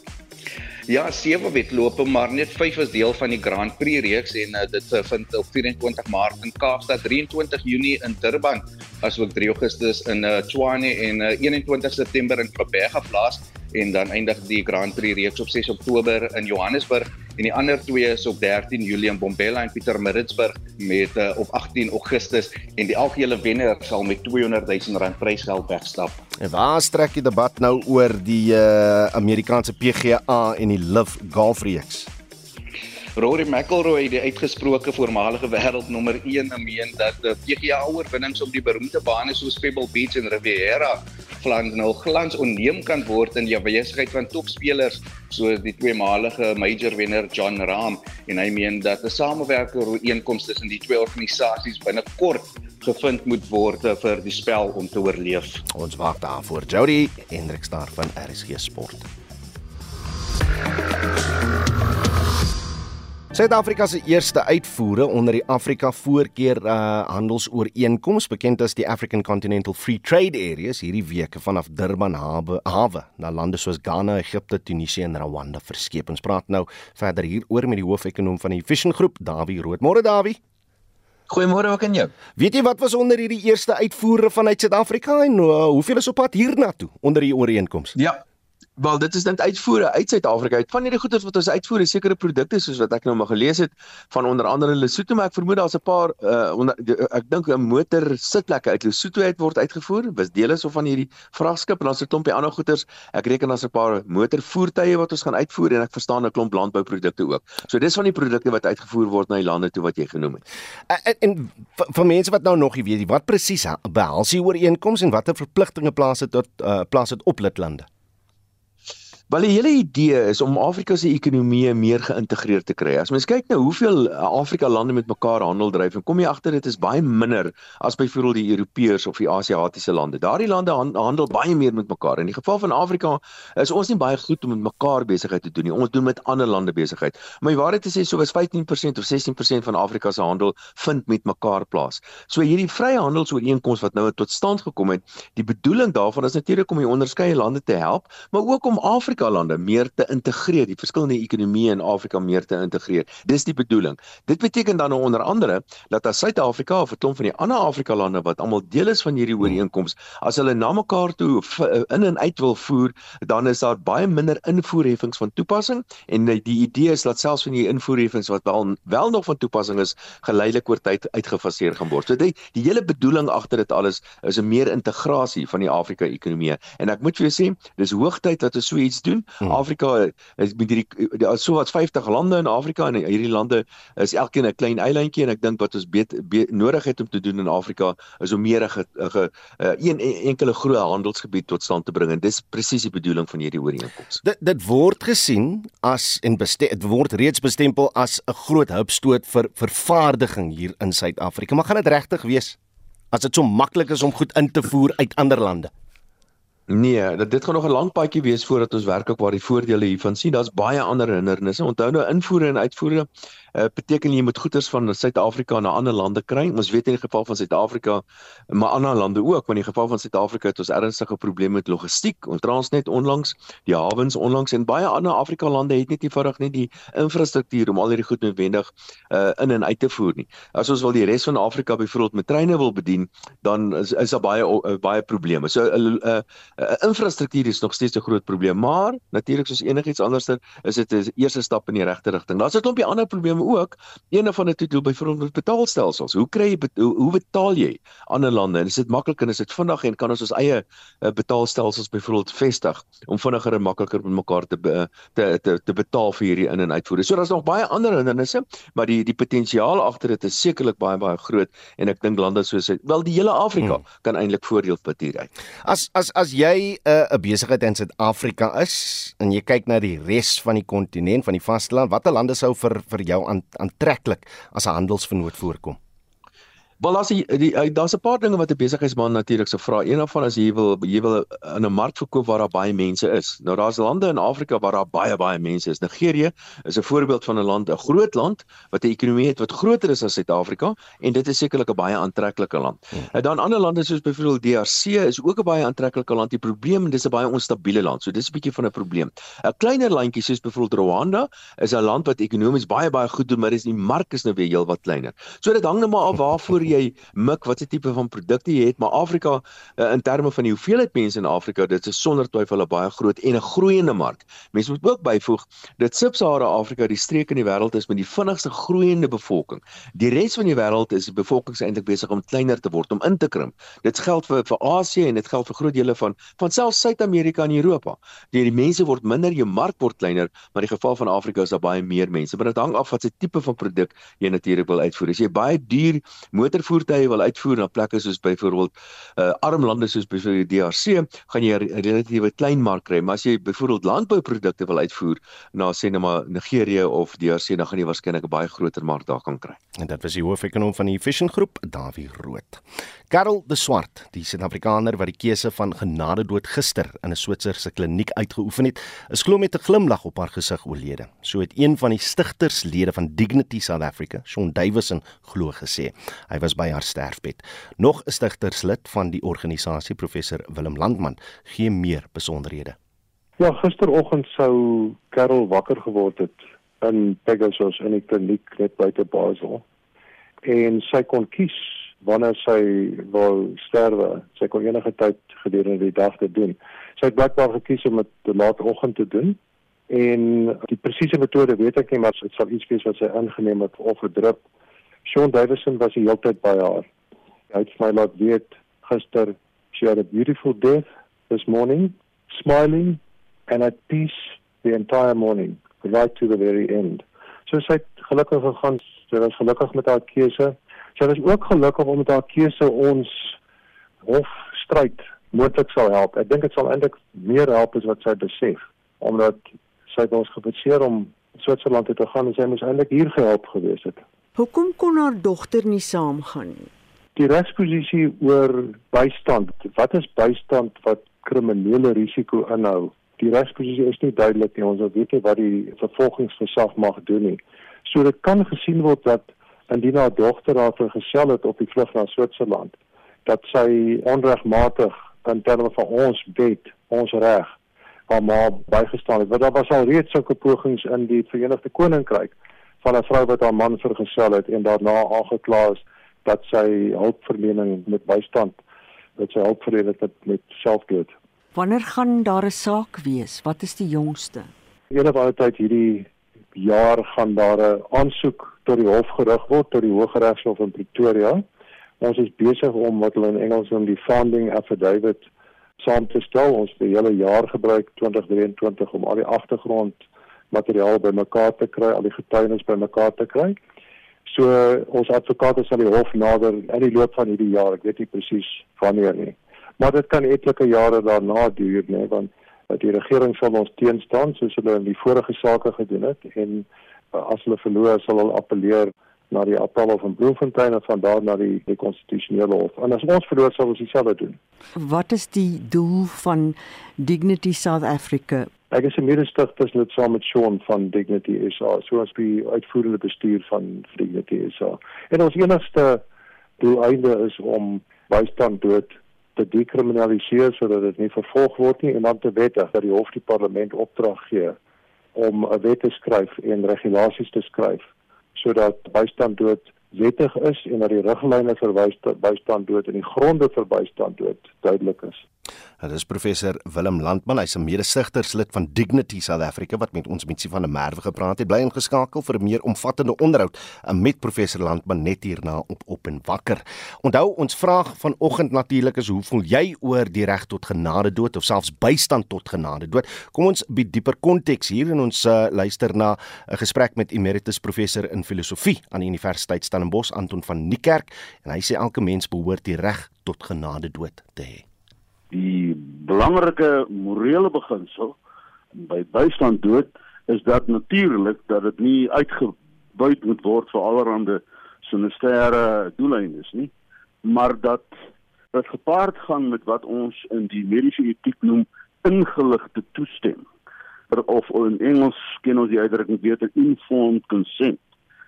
Ja, sewe wedlope, maar net 5 is deel van die Grand Prix reeks en uh, dit uh, vind op 24 Maart in Kaapstad, 23 Junie in Durban, asook 3 Augustus in uh, Tshwane en uh, 21 September in Kaapstad plaas en dan eindig die Grand Prix reeks op 6 Oktober in Johannesburg en die ander twee is op 13 Julie in Bombela en Pietermaritzburg met uh, op 18 Augustus en die algehele wenner sal met 200 000 rand prysgeld wegstap. En waar strek die debat nou oor die uh, Amerikaanse PGA en die LIV Golf reeks? Rory McIlroy, die uitgesproke voormalige wêreldnommer 1, meen dat die PGA oorwinnings op die beroemde bane soos Pebble Beach en Riviera glans nou glans onneem kan word in die afwesigheid van topspelers soos die tweemalige major wenner John Rahm en hy meen dat 'n samewerking ooreenkoms tussen die twee organisasies binnekort gevind moet word vir die spel om te oorleef. Ons wag daarvoor. Jody Hendrik Star van RSG Sport. Suid-Afrika se eerste uitvoere onder die Afrika Voorkeur uh, Handelsooreenkoms, bekend as die African Continental Free Trade Areas, hierdie week vanaf Durban hawe, hawe na lande soos Ghana, Egipte, Tunesië en Rwanda verskep. Ons praat nou verder hieroor met die hoofekonoom van die Vision Groep, Dawie Rood. Môre Dawie. Goeiemôre ook aan jou. Weet jy wat was onder hierdie eerste uitvoere vanuit Suid-Afrika en uh, hoeveel is op pad hiernatoe onder die ooreenkoms? Ja, Wel dit is dan uitvoere uit Suid-Afrika uit. Van hierdie goeder wat ons uitvoer is sekere produkte soos wat ek nou maar gelees het van onder andere Lesotho maar ek vermoed daar's 'n paar uh, onder, ek dink 'n motor sitplekke uit Lesotho uit word uitgevoer. Was dele so van hierdie vragskip en daar's 'n klompie ander goederes ek reken daar's 'n paar motorvoertuie wat ons gaan uitvoer en ek verstaan 'n klomp landbouprodukte ook. So dis van die produkte wat uitgevoer word na die lande toe wat jy genoem het. En, en vir mense wat nou nog nie weet wat presies behels hier ooreenkomste en watter verpligtinge plaas dit tot uh, plaas dit op lidlande Wel die hele idee is om Afrika se ekonomie meer geïntegreerd te kry. As mens kyk nou hoeveel uh, Afrika lande met mekaar handel dryf, kom jy agter dit is baie minder as byvoorbeeld die Europeërs of die Asiatiese lande. Daardie lande handel baie meer met mekaar. In die geval van Afrika is ons nie baie goed om met mekaar besigheid te doen nie. Ons doen met ander lande besigheid. Maar die waarheid is so was 15% of 16% van Afrika se handel vind met mekaar plaas. So hierdie vryhandelsooreenkoms wat nou tot stand gekom het, die bedoeling daarvan is natuurlik om die onderskeie lande te help, maar ook om Afrika Afrika lande meer te integreer, die verskillende ekonomieë in Afrika meer te integreer. Dis die bedoeling. Dit beteken dan nou onder andere dat as Suid-Afrika of 'n klomp van die ander Afrika lande wat almal deel is van hierdie ooreenkoms, as hulle na mekaar toe eh, in en uit wil voer, dan is daar baie minder invoerheffings van toepassing en die idee is dat selfs van die invoerheffings wat wel wel nog van toepassing is, geleidelik oor tyd uitgefaseer gaan word. So die, die hele bedoeling agter dit alles is 'n meer integrasie van die Afrika ekonomie. En ek moet vir jou sê, dis hoogtyd dat ons so iets doen. Hmm. Afrika is met hierdie daar is so wat 50 lande in Afrika en hierdie lande is elkeen 'n klein eilandjie en ek dink wat ons bet, bet, nodig het om te doen in Afrika is om meer 'n een enkele groot handelsgebied tot stand te bring en dis presies die bedoeling van hierdie ooreenkoms. Dit dit word gesien as en dit word reeds bestempel as 'n groot hupstoot vir vervaardiging hier in Suid-Afrika. Maar gaan dit regtig wees as dit so maklik is om goed in te voer uit ander lande? Nee, dit dit gaan nog 'n lang paadjie wees voordat ons werklik waar die voordele hiervan sien. Daar's baie ander hindernisse. Onthou nou invoere en uitvoere uh, beteken jy moet goederes van Suid-Afrika na ander lande kry. Ons weet in die geval van Suid-Afrika, maar ander lande ook, want in die geval van Suid-Afrika het ons ernstige probleme met logistiek. Ons Transnet onlangs, die hawens onlangs en baie ander Afrika lande het net nie vinnig net die infrastruktuur om al hierdie goed noodwendig uh, in en uit te voer nie. As ons wil die res van Afrika byvoorbeeld met treine wil bedien, dan is, is daar baie uh, baie probleme. So 'n uh, uh, uh, infrastruktuur is nog steeds 'n groot probleem, maar natuurlik soos enigiets anderster is dit 'n eerste stap in die regte rigting. Daar's 'n klompie ander probleme ook. Een van dit doen byvoorbeeld betaalstelsels. Hoe kry jy hoe, hoe betaal jy ander lande? En is dit maklik en is dit vinnig en kan ons ons eie uh, betaalstelsels byvoorbeeld vestig om vinniger en makliker met mekaar te, te te te betaal vir hierdie in en uitvoere. So daar's nog baie ander hindernisse, maar die die potensiaal agter dit is sekerlik baie baie groot en ek dink lande soos wel die hele Afrika hmm. kan eintlik voordeel put hieruit. As as as jy eh, 'n uh, besigheid in Suid-Afrika is en jy kyk na die res van die kontinent van die vasteland, watter lande sou vir vir jou aan aantreklik as 'n handelsvernoot voorkom. Wel as jy daar's 'n paar dinge wat 'n besigheidsman natuurlik sou vra. Een daarvan is jy wil jy wil in 'n mark verkoop waar daar baie mense is. Nou daar's lande in Afrika waar daar baie baie mense is. Nigerië is 'n voorbeeld van 'n land, 'n groot land wat 'n ekonomie het wat groter is as Suid-Afrika en dit is sekerlik 'n baie aantreklike land. Hmm. En dan ander lande soos byvoorbeeld DRC is ook 'n baie aantreklike land. Die probleem dis 'n baie onstabiele land. So dis 'n bietjie van 'n probleem. 'n Kleiner landjie soos byvoorbeeld Rwanda is 'n land wat ekonomies baie baie goed doen, maar dis die mark is nou weer heelwat kleiner. So dit hang net maar af waarvoor jy mik watse tipe van produkte jy het, maar Afrika uh, in terme van die hoeveelheid mense in Afrika, dit is sonder twyfel 'n baie groot en 'n groeiende mark. Mense moet ook byvoeg dat Sub-Sahara Afrika die streek in die wêreld is met die vinnigste groeiende bevolking. Die res van die wêreld is die bevolking eintlik besig om kleiner te word, om in te krimp. Dit geld vir vir Asië en dit geld vir groot dele van van selfs Suid-Amerika en Europa. Die, die mense word minder, jou mark word kleiner, maar die geval van Afrika is daar baie meer mense. Maar dit hang af wat se tipe van produk jy natuurlik wil uitvoer. As jy baie duur motorvoertuie wil uitvoer na plekke soos byvoorbeeld uh, arm lande soos byvoorbeeld die DRC, gaan jy 'n relatiewe klein mark kry. Maar as jy byvoorbeeld landbouprodukte wil uitvoer na sê net maar Nigerië of DRC, dan gaan jy waarskynlik 'n baie groter mark daar kan kry. En dit was die hoofekonoom van die Vision Groep, Dawie Rood. Karel de Swart, die Suid-Afrikaner wat die keuse van genade dood gister in 'n Switserse kliniek uitgeoefen het, is glo met 'n glimlag op haar gesig oorlede. So het een van die stigterslede van Dignity South Africa, Shaun Davison, glo gesê. Hy was by haar sterfbed. Nog 'n stigterslid van die organisasie, professor Willem Landman, gee meer besonderhede. Ja, gisteroggend sou Karel wakker geword het in Pegasus in 'n kliniek net buite Basel. En sy kon kies wanneer sy wil sterwe. Sy kon enige tyd gedurende die dag dit doen. Sy het blykbaar gekies om dit laatoggend te doen. En die presiese metode weet ek nie, maar dit sal iets wees wat sy ingeneem het of 'n Shaun Davison was die hele tyd by haar. Hy het my laat weet gister she had a beautiful death this morning, smiling and at peace the entire morning, right to the very end. So sy het gelukkig gegaan, sy was gelukkig met haar keuse. Sy was ook gelukkig om met haar keuse ons hofstryd moontlik sal help. Ek dink dit sal eintlik meer help as wat sy besef omdat sy ons geforseer om Switserland toe te gaan en sy moes eintlik hier gehelp gewees het. Hoekom kon haar dogter nie saamgaan nie? Die regsposisie oor bystand, wat is bystand wat kriminele risiko inhou? Die regsposisie is nie duidelik nie. Ons weet nie wat die vervolgingsgesag mag doen nie. So dit kan gesien word dat indien haar dogter haar vergesel het op die vlug na Switserland, dat sy onregmatig in terme van ons wet, ons reg, haar ma bygestaan het. Want daar was al reeds sulke pogings in die Verenigde Koninkryk van 'n vrou wat haar man vergesel het en daarna aangekla is dat sy hulpverlening met bystand dat sy hulp verleen het met, met selfdood. Wanneer gaan daar 'n saak wees? Wat is die jongste? Eendag altyd hierdie jaar gaan daar 'n aansoek tot die hof gerig word tot die Hooggeregshof in Pretoria. Ons is besig om wat hulle in Engels noem die founding affidavit saam te stel. Ons het die hele jaar gebruik 2023 om al die agtergrond materiaal bymekaar te kry, al die getuienis bymekaar te kry. So ons advokate sal die hof nader in die loop van hierdie jaar, ek weet nie presies wanneer nie. Maar dit kan etlike jare daarna duur, nee, want die regering sal ons teenstaan soos hulle in die vorige sake gedoen het en as hulle verloor sal hulle appeleer na die appel van Bloemfontein en van daar na die die konstitusionele hof. En as ons verloor sal ons dieselfde doen. Wat is die doel van Dignity South Africa? Ek is 'n mede-stigter lid saam met Sean van Dignity SA, so as die uitvoerende bestuur van Dignity SA. En ons enigste doeleinde is om bystand dood te dekriminaliseer sodat dit nie vervolg word nie en dan te wettig dat die hof die parlement opdrag gee om 'n wet te skryf en regulasies te skryf sodat bystand dood wettig is en dat die riglyne vir bystand dood en die gronde vir bystand dood duidelik is. Dit is professor Willem Landman, hy's 'n mede-stigterslid van Dignity South Africa wat met ons Mitsie van der Merwe gepraat het. Bly ingeskakel vir 'n meer omvattende onderhoud met professor Landman net hierna op op en wakker. Onthou ons vraag vanoggend natuurlik is hoe voel jy oor die reg tot genade dood of selfs bystand tot genade dood? Kom ons bied dieper konteks hier en ons uh, luister na 'n gesprek met emeritus professor in filosofie aan die Universiteit Stellenbosch Anton van Niekerk en hy sê elke mens behoort die reg tot genade dood te hê die belangrike morele beginsel by bystand dood is dat natuurlik dat dit nie uitgebuit moet word vir allerlei sinistere doeleindes nie maar dat dit gepaard gaan met wat ons in die mediese etiek noem ingeligte toestemming. Of in Engels ken ons die uitdrukking beter informed consent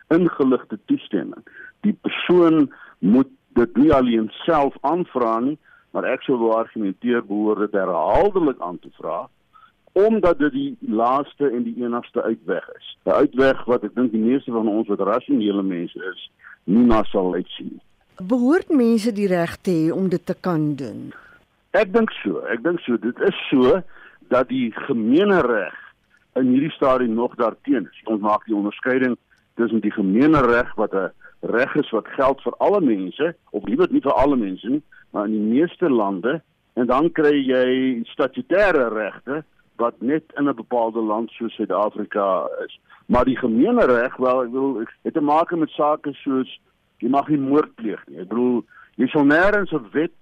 ingeligte toestemming. Die persoon moet dit nie alleen self aanvra nie maar ek sou wou argumenteer behoort dit herhaaldelik aan te vra omdat dit die laaste en die enigste uitweg is. 'n Uitweg wat ek dink die meeste van ons wat rasionele mense is, nie na sal uitsien. Behoort mense die reg te hê om dit te kan doen? Ek dink so. Ek dink so. Dit is so dat die gemeene reg in hierdie stadium nog daarteen is. Ons maak die onderskeiding tussen die gemeene reg wat 'n reg is wat geld vir alle mense of liewer nie vir alle mense nie, maar in die meeste lande en dan kry jy statutêre regte wat net in 'n bepaalde land soos Suid-Afrika is. Maar die gemeene reg, wel ek wil dit te maak met sake soos jy mag nie moord pleeg nie. Ek bedoel jy sal nêrens 'n wet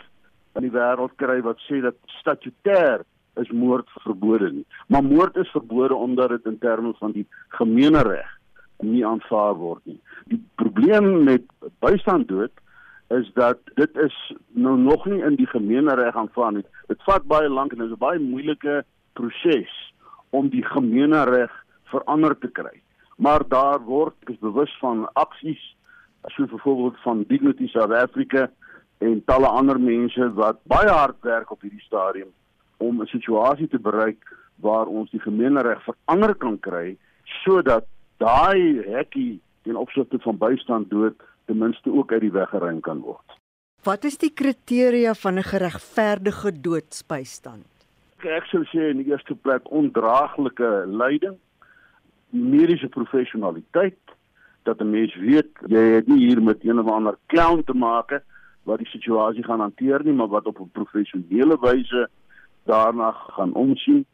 in die wêreld kry wat sê dat statutêr is moord verbode nie. Maar moord is verbode omdat dit in terme van die gemeene reg nie aanvaar word nie. Die probleem met bystand dood is dat dit is nou nog nie in die gemeenereg aanvaar nie. Dit vat baie lank en dit is 'n baie moeilike proses om die gemeenereg verander te kry. Maar daar word is bewus van aksies soos byvoorbeeld van Dignity South Africa en talle ander mense wat baie hard werk op hierdie stadium om 'n situasie te bereik waar ons die gemeenereg verander kan kry sodat daai hekkie ten opsigte van bystand dood ten minste ook uit die weg geruim kan word. Wat is die kriteria van 'n geregverdige doodsbystand? Ek sou sê in die eerste plek ondraaglike lyding, mediese professionaliteit dat 'n mens weet jy het nie hier met een of ander clown te maak wat die situasie gaan hanteer nie, maar wat op 'n professionele wyse daarna gaan omsien.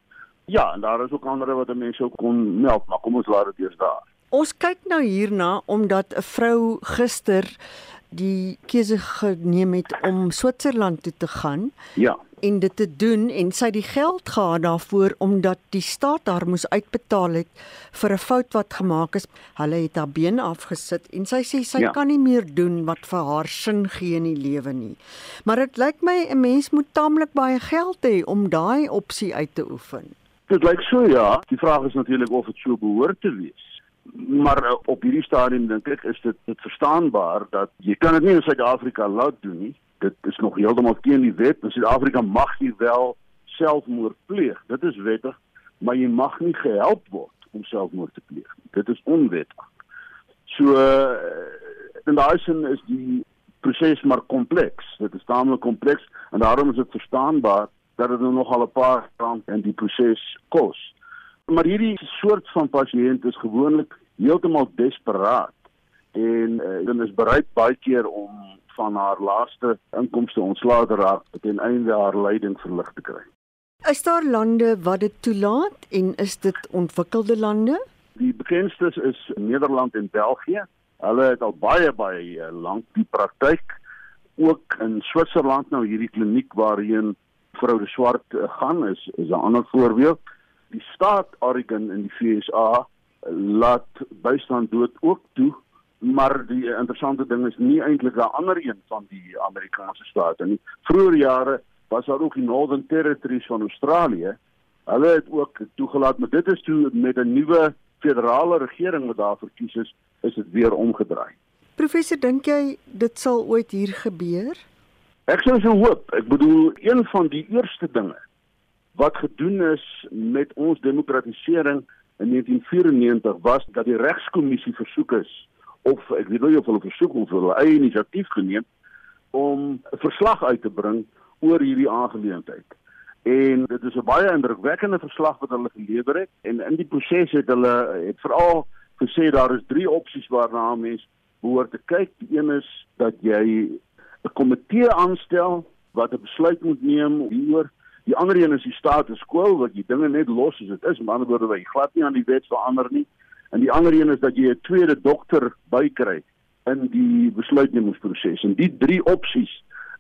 Ja, en daar is ook ander wat mense ook kon help, maar kom ons laat dit eers daar. Ons kyk nou hierna omdat 'n vrou gister die keuse geneem het om Switserland toe te gaan. Ja. En dit te doen en sy het die geld gehad daarvoor omdat die staat haar moes uitbetaal het vir 'n fout wat gemaak is. Hulle het haar been afgesit en sy sê sy Ja. kan nie meer doen wat vir haar sin gee in die lewe nie. Maar dit lyk my 'n mens moet taamlik baie geld hê om daai opsie uit te oefen. Dit lyk so ja. Die vraag is natuurlik of dit so behoort te wees. Maar uh, op hierdie stadium dink ek is dit dit verstaanbaar dat jy kan dit nie in Suid-Afrika laat doen nie. Dit is nog heeltemal teen die wet. In Suid-Afrika mag jy wel selfmoord pleeg. Dit is wettig, maar jy mag nie gehelp word om selfmoord te pleeg nie. Dit is onwettig. So uh, in daai sin is die proses maar kompleks. Dit is taamlik kompleks en daarom is dit verstaanbaar dat dit nou nog al 'n paar rand in die proses kos. Maar hierdie soort van pasiënt is gewoonlik heeltemal desperaat en uh, dan is bereid baie keer om van haar laaste inkomste ontslae te raak ten einde haar lyding verlig te kry. Is daar lande wat dit toelaat en is dit ontwikkelde lande? Die bekendstes is Nederland en België. Hulle het al baie baie uh, lank die praktyk ook in Switserland nou hierdie kliniek waarheen vrou de Swart uh, gaan is is 'n ander voorbeeld. Die staat Oregon in die VSA laat bystand dood ook toe, maar die uh, interessante ding is nie eintlik 'n ander een van die Amerikaanse state nie. Vroeger jare was daar ook die Northern Territories van Australië. Hulle het ook toegelaat, maar dit is toe met 'n nuwe federale regering wat daar verkies is, is dit weer omgedraai. Professor, dink jy dit sal ooit hier gebeur? Ek sou so hoop. Ek bedoel een van die eerste dinge wat gedoen is met ons demokratisering in 1994 was dat die regskommissie versoek is of ek weet nie of hulle versoek of hulle eie inisiatief geneem om 'n verslag uit te bring oor hierdie aangeleentheid. En dit is 'n baie indrukwekkende verslag wat hulle gelewer het en in die proses het hulle het veral gesê daar is drie opsies waarna mens behoort te kyk. Die een is dat jy 'n komitee aanstel wat 'n besluit moet neem hieroor. Die ander een is die status quo wat jy dinge net los soos dit is, met ander woorde wat jy glad nie aan die wet verander nie. En die ander een is dat jy 'n tweede dokter bykry in die besluitnemingsproses. En die drie opsies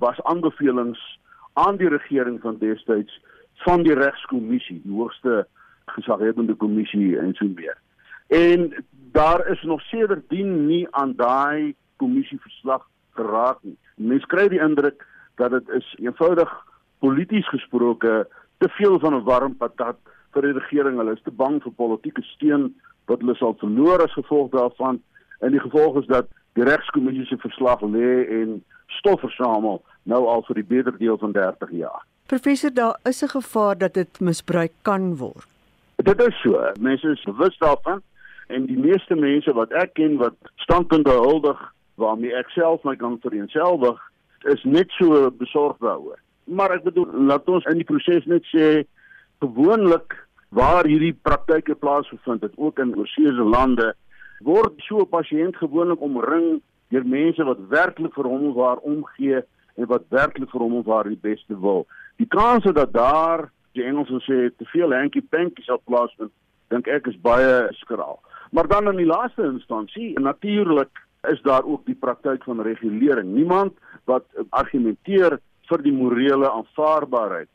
was aanbevelings aan die regering van destyds van die regskommissie, die hoogste gesaghebende kommissie en so meer. En daar is nog sedertdien nie aan daai kommissieverslag geraak nie. Mense kry die indruk dat dit is eenvoudig polities gesproke te veel van 'n warm patat vir die regering. Hulle is te bang vir politieke steun wat hulle sal verloor as gevolg daarvan. En die gevolg is dat die regskommissie se verslag lê en stof versamel nou al vir die beter deel van 30 jaar. Professor, daar is 'n gevaar dat dit misbruik kan word. Dit is so. Mense is bewus daarvan en die meeste mense wat ek ken wat standpunte huldig waarmee ek self my kan vereenselwig, is net so besorgd daaroor. Maar ek bedoel, laat ons in die proses net sê gewoonlik waar hierdie praktyke plaasvind, dit ook in oorseese lande, word so 'n pasiënt gewoonlik omring deur mense wat werklik vir hom of haar omgee en wat werklik vir hom of haar die beste wil. Die kans dat daar, die Engelse sê, te veel hanky panky sal plaasvind, dink ek is baie skraal. Maar dan in die laaste instansie, natuurlik is daar ook die praktyk van regulering. Niemand wat argumenteer vir die morele aanvaarbaarheid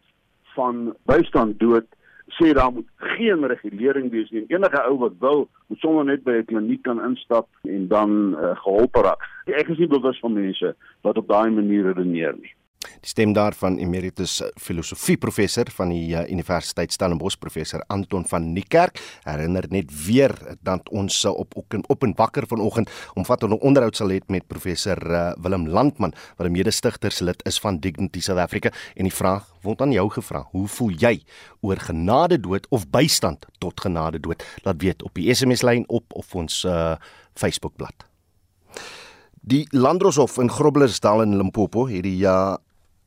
van bystand dood sê daar moet geen regulering wees nie. Enige ou wat wil, moet sommer net by 'n kliniek kan instap en dan uh, gehelp raak. Ek is nie bewus van mense wat op daai manier redeneer nie. Die stem daarvan emeritus filosofie professor van die uh, Universiteit Stellenbosch professor Anton van Niekerk herinner net weer dat ons uh, op op, en wakker vanoggend omvattende onderhoud sal hê met professor uh, Willem Landman wat 'n mede-stigterslid is van Dignity South Africa. En die vraag word aan jou gevra. Hoe voel jy oor genade dood of bystand tot genade dood? Laat weet op die SMS lyn op of ons uh, Facebookblad. Die Landroshof in Groblersdal in Limpopo het die uh,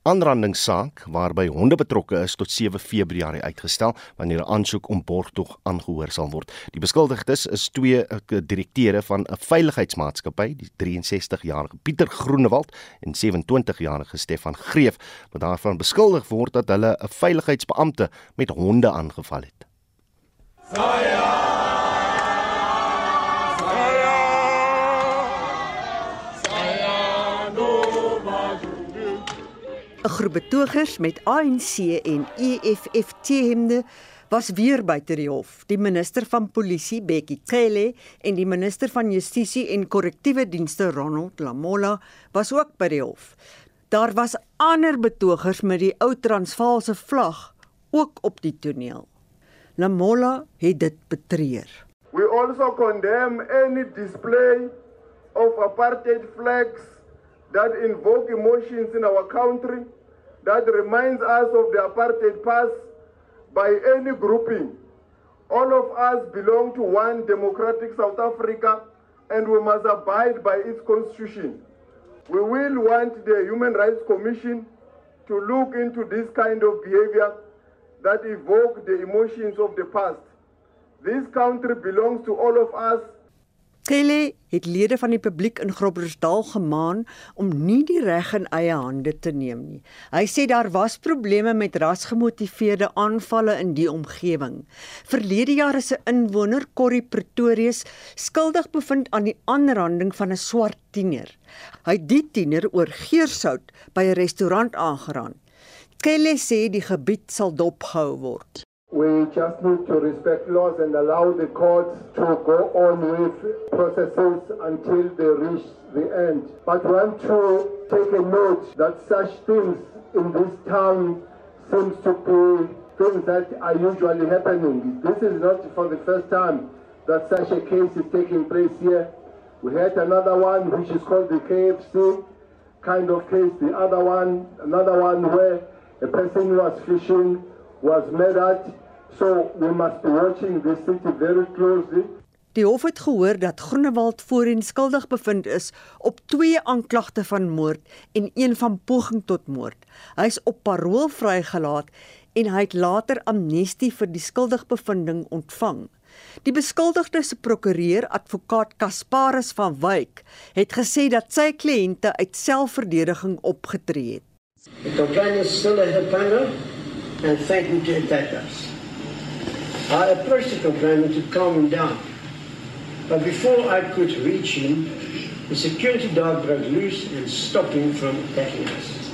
aanrandingssaak waarby honde betrokke is tot 7 Februarie uitgestel wanneer 'n aansoek om borgtog aangehoor sal word. Die beskuldigdes is twee uh, direkteure van 'n veiligheidsmaatskappy, die 63-jarige Pieter Groenewald en 27-jarige Stefan Greef, wat daarvan beskuldig word dat hulle 'n veiligheidsbeampte met honde aangeval het. Fire! 'n Groep betogers met ANC en EFF T-hemde was weer buite die hof. Die minister van polisie, Bekkie Cele, en die minister van justisie en korrektiewe dienste, Ronald Lamola, was ook by die hof. Daar was ander betogers met die ou Transvaalse vlag ook op die toneel. Lamola het dit betreur. We also condemn any display of apartheid flags that invoke emotions in our country that reminds us of the apartheid past by any grouping. All of us belong to one democratic South Africa and we must abide by its constitution. We will want the Human Rights Commission to look into this kind of behavior that evoke the emotions of the past. This country belongs to all of us Kelly het lede van die publiek in Groblersdal gemaan om nie die reg in eie hande te neem nie. Hy sê daar was probleme met rasgemotiveerde aanvalle in die omgewing. Verlede jaar is 'n inwoner, Corrie Pretorius, skuldig bevind aan die aanranding van 'n swart tiener. Hy het die tiener oor geursout by 'n restaurant aangeraan. Kelly sê die gebied sal dopgehou word. We just need to respect laws and allow the courts to go on with processes until they reach the end. But we want to take a note that such things in this town seems to be things that are usually happening. This is not for the first time that such a case is taking place here. We had another one which is called the KFC kind of case. The other one, another one where a person was fishing was murdered. So we must be watching this city very closely. Die hof het gehoor dat Groenewald voorheen skuldig bevind is op twee aanklagte van moord en een van poging tot moord. Hy is op parol vrygelaat en hy het later amnestie vir die skuldigbevinding ontvang. Die beskuldigde se prokureur, advokaat Kasparus van Wyk, het gesê dat sy kliënte uit selfverdediging opgetree het. The complainant still has a panel and me to attack us. I approached the complainant to calm him down. But before I could reach him, the security dog broke loose and stopped him from attacking us.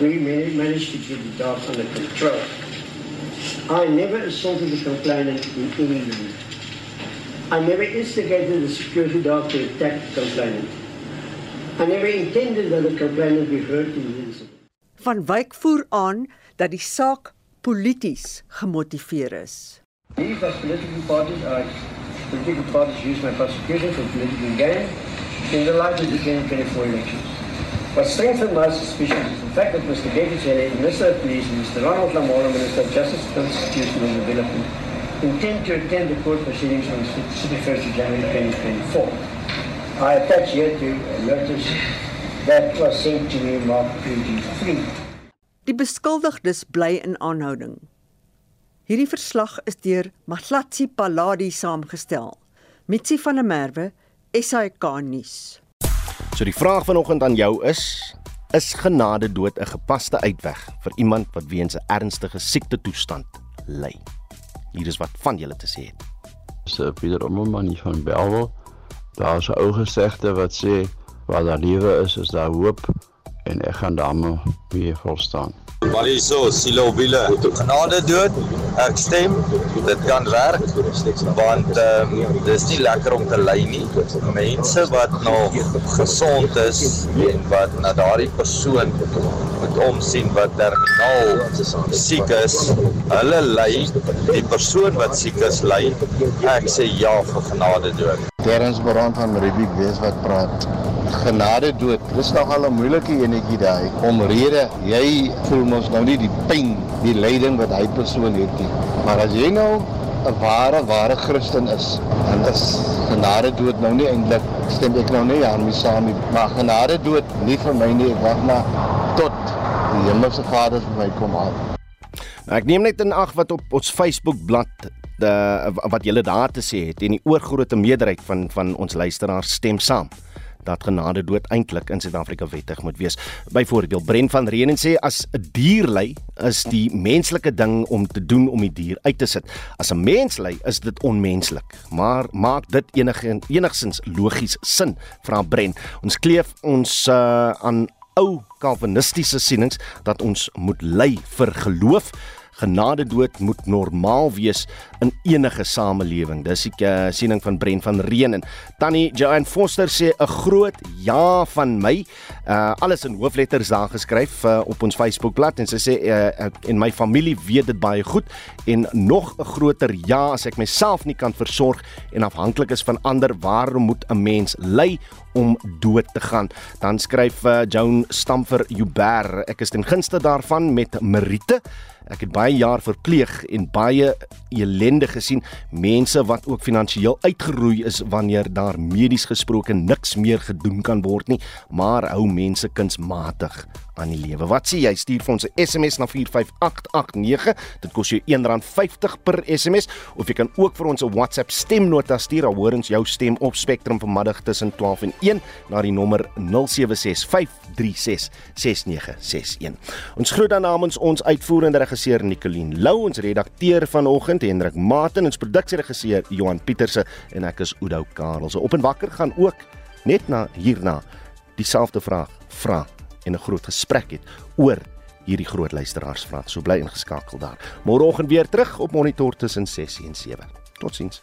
We managed to keep the dog under control. I never assaulted the complainant in any way. I never instigated the security dog to attack the complainant. I never intended that the complainant be hurt in the incident. Van Wyk voer aan dat die saak polities gemotiveer is. These are political parties ah, are political parties use my prosecution for political gain in the light of the 2024 elections. What strengthened my suspicion is the fact that Mr. David Shelley, Minister of Police, and Mr. Ronald Lamola, Minister of Justice Constitutional Development, intend to attend the court proceedings on the 31st of January 2024. I attach here to a notice that was sent to me marked PG3. Die beskuldigdes bly in aanhouding. Hierdie verslag is deur Matlatsi Paladi saamgestel. Mitsi van der Merwe, SAK nuus. So die vraag vanoggend aan jou is: is genade dood 'n gepaste uitweg vir iemand wat weens 'n ernstige siekte toestand ly? Hier is wat van julle te sê het. So Pieter Ommerman van Belwel. Daar is 'n ou gesegde wat sê waar daar lewe is, is daar hoop en ek gaan daarmee weer volstaan. Maliso, silo wile. Genade dood. Ek stem. Dit kan werk want ehm um, dis nie lekker om te ly nie. Mense wat nog gesond is en wat na daardie persoon moet omsien wat terminaal siek is, hulle ly. Die persoon wat siek is ly. Ek sê ja vir genade dood. Terrens Brand van Rubik wees wat praat. Genade dood. Dis nog al 'n moeilike enetjie daai. Omrede jy voel mos nou nie die pyn, die lyding wat hy persoon het nie. Maar as jy nou 'n ware ware Christen is, dan is genade dood nou nie eintlik stem ek nou nie aan my saam nie. Maar genade dood nie vir my nie. Ek wag maar tot die hemelse Vader vir my kom haal. Nou, ek neem net in ag wat op ons Facebook bladsy de wat julle daar te sê het en die oorgrootste meerderheid van van ons luisteraars stem saam dat genade dood eintlik in Suid-Afrika wettig moet wees. Byvoorbeeld Bren van Reenen sê as 'n dier ly, is die menslike ding om te doen om die dier uit te sit. As 'n mens ly, is dit onmenslik. Maar maak dit enige enigsins logies sin? Vra Bren. Ons kleef ons uh, aan ou kalvinistiese sienings dat ons moet ly vir geloof genade dood moet normaal wees in enige samelewing. Dis die uh, siening van Bren van Reen en Tannie Joanne Foster sê 'n groot ja van my. Uh alles in hoofletters daar geskryf uh, op ons Facebookblad en sy sê uh, en my familie weet dit baie goed en nog 'n groter ja as ek myself nie kan versorg en afhanklik is van ander, waarom moet 'n mens ly om dood te gaan? Dan skryf uh, Joan Stamfer Joubert, ek is ten gunste daarvan met Merite Ek het baie jaar verpleeg en baie elende gesien, mense wat ook finansiëel uitgeroei is wanneer daar medies gesproke niks meer gedoen kan word nie, maar hou mense kunsmatig aan die lewe. Wat sê jy? Stuur vir ons 'n SMS na 45889. Dit kos jou R1.50 per SMS of jy kan ook vir ons 'n WhatsApp stemnota stuur. Al hoor ons jou stem op Spectrum vanmiddag tussen 12 en 1 na die nommer 0765366961. Ons groet dan namens ons uitvoerende regisseur Nicoline Lou, ons redakteur vanoggend Hendrik Maten, ons produksieregisseur Johan Pieterse en ek is Oudo Karel. So op en wakker gaan ook net na hierna dieselfde vraag vra en 'n groot gesprek het oor hierdie groot luisteraarsvraag. So bly ingeskakel daar. Môreoggend weer terug op Monitor tussen 6 en 7. Totsiens.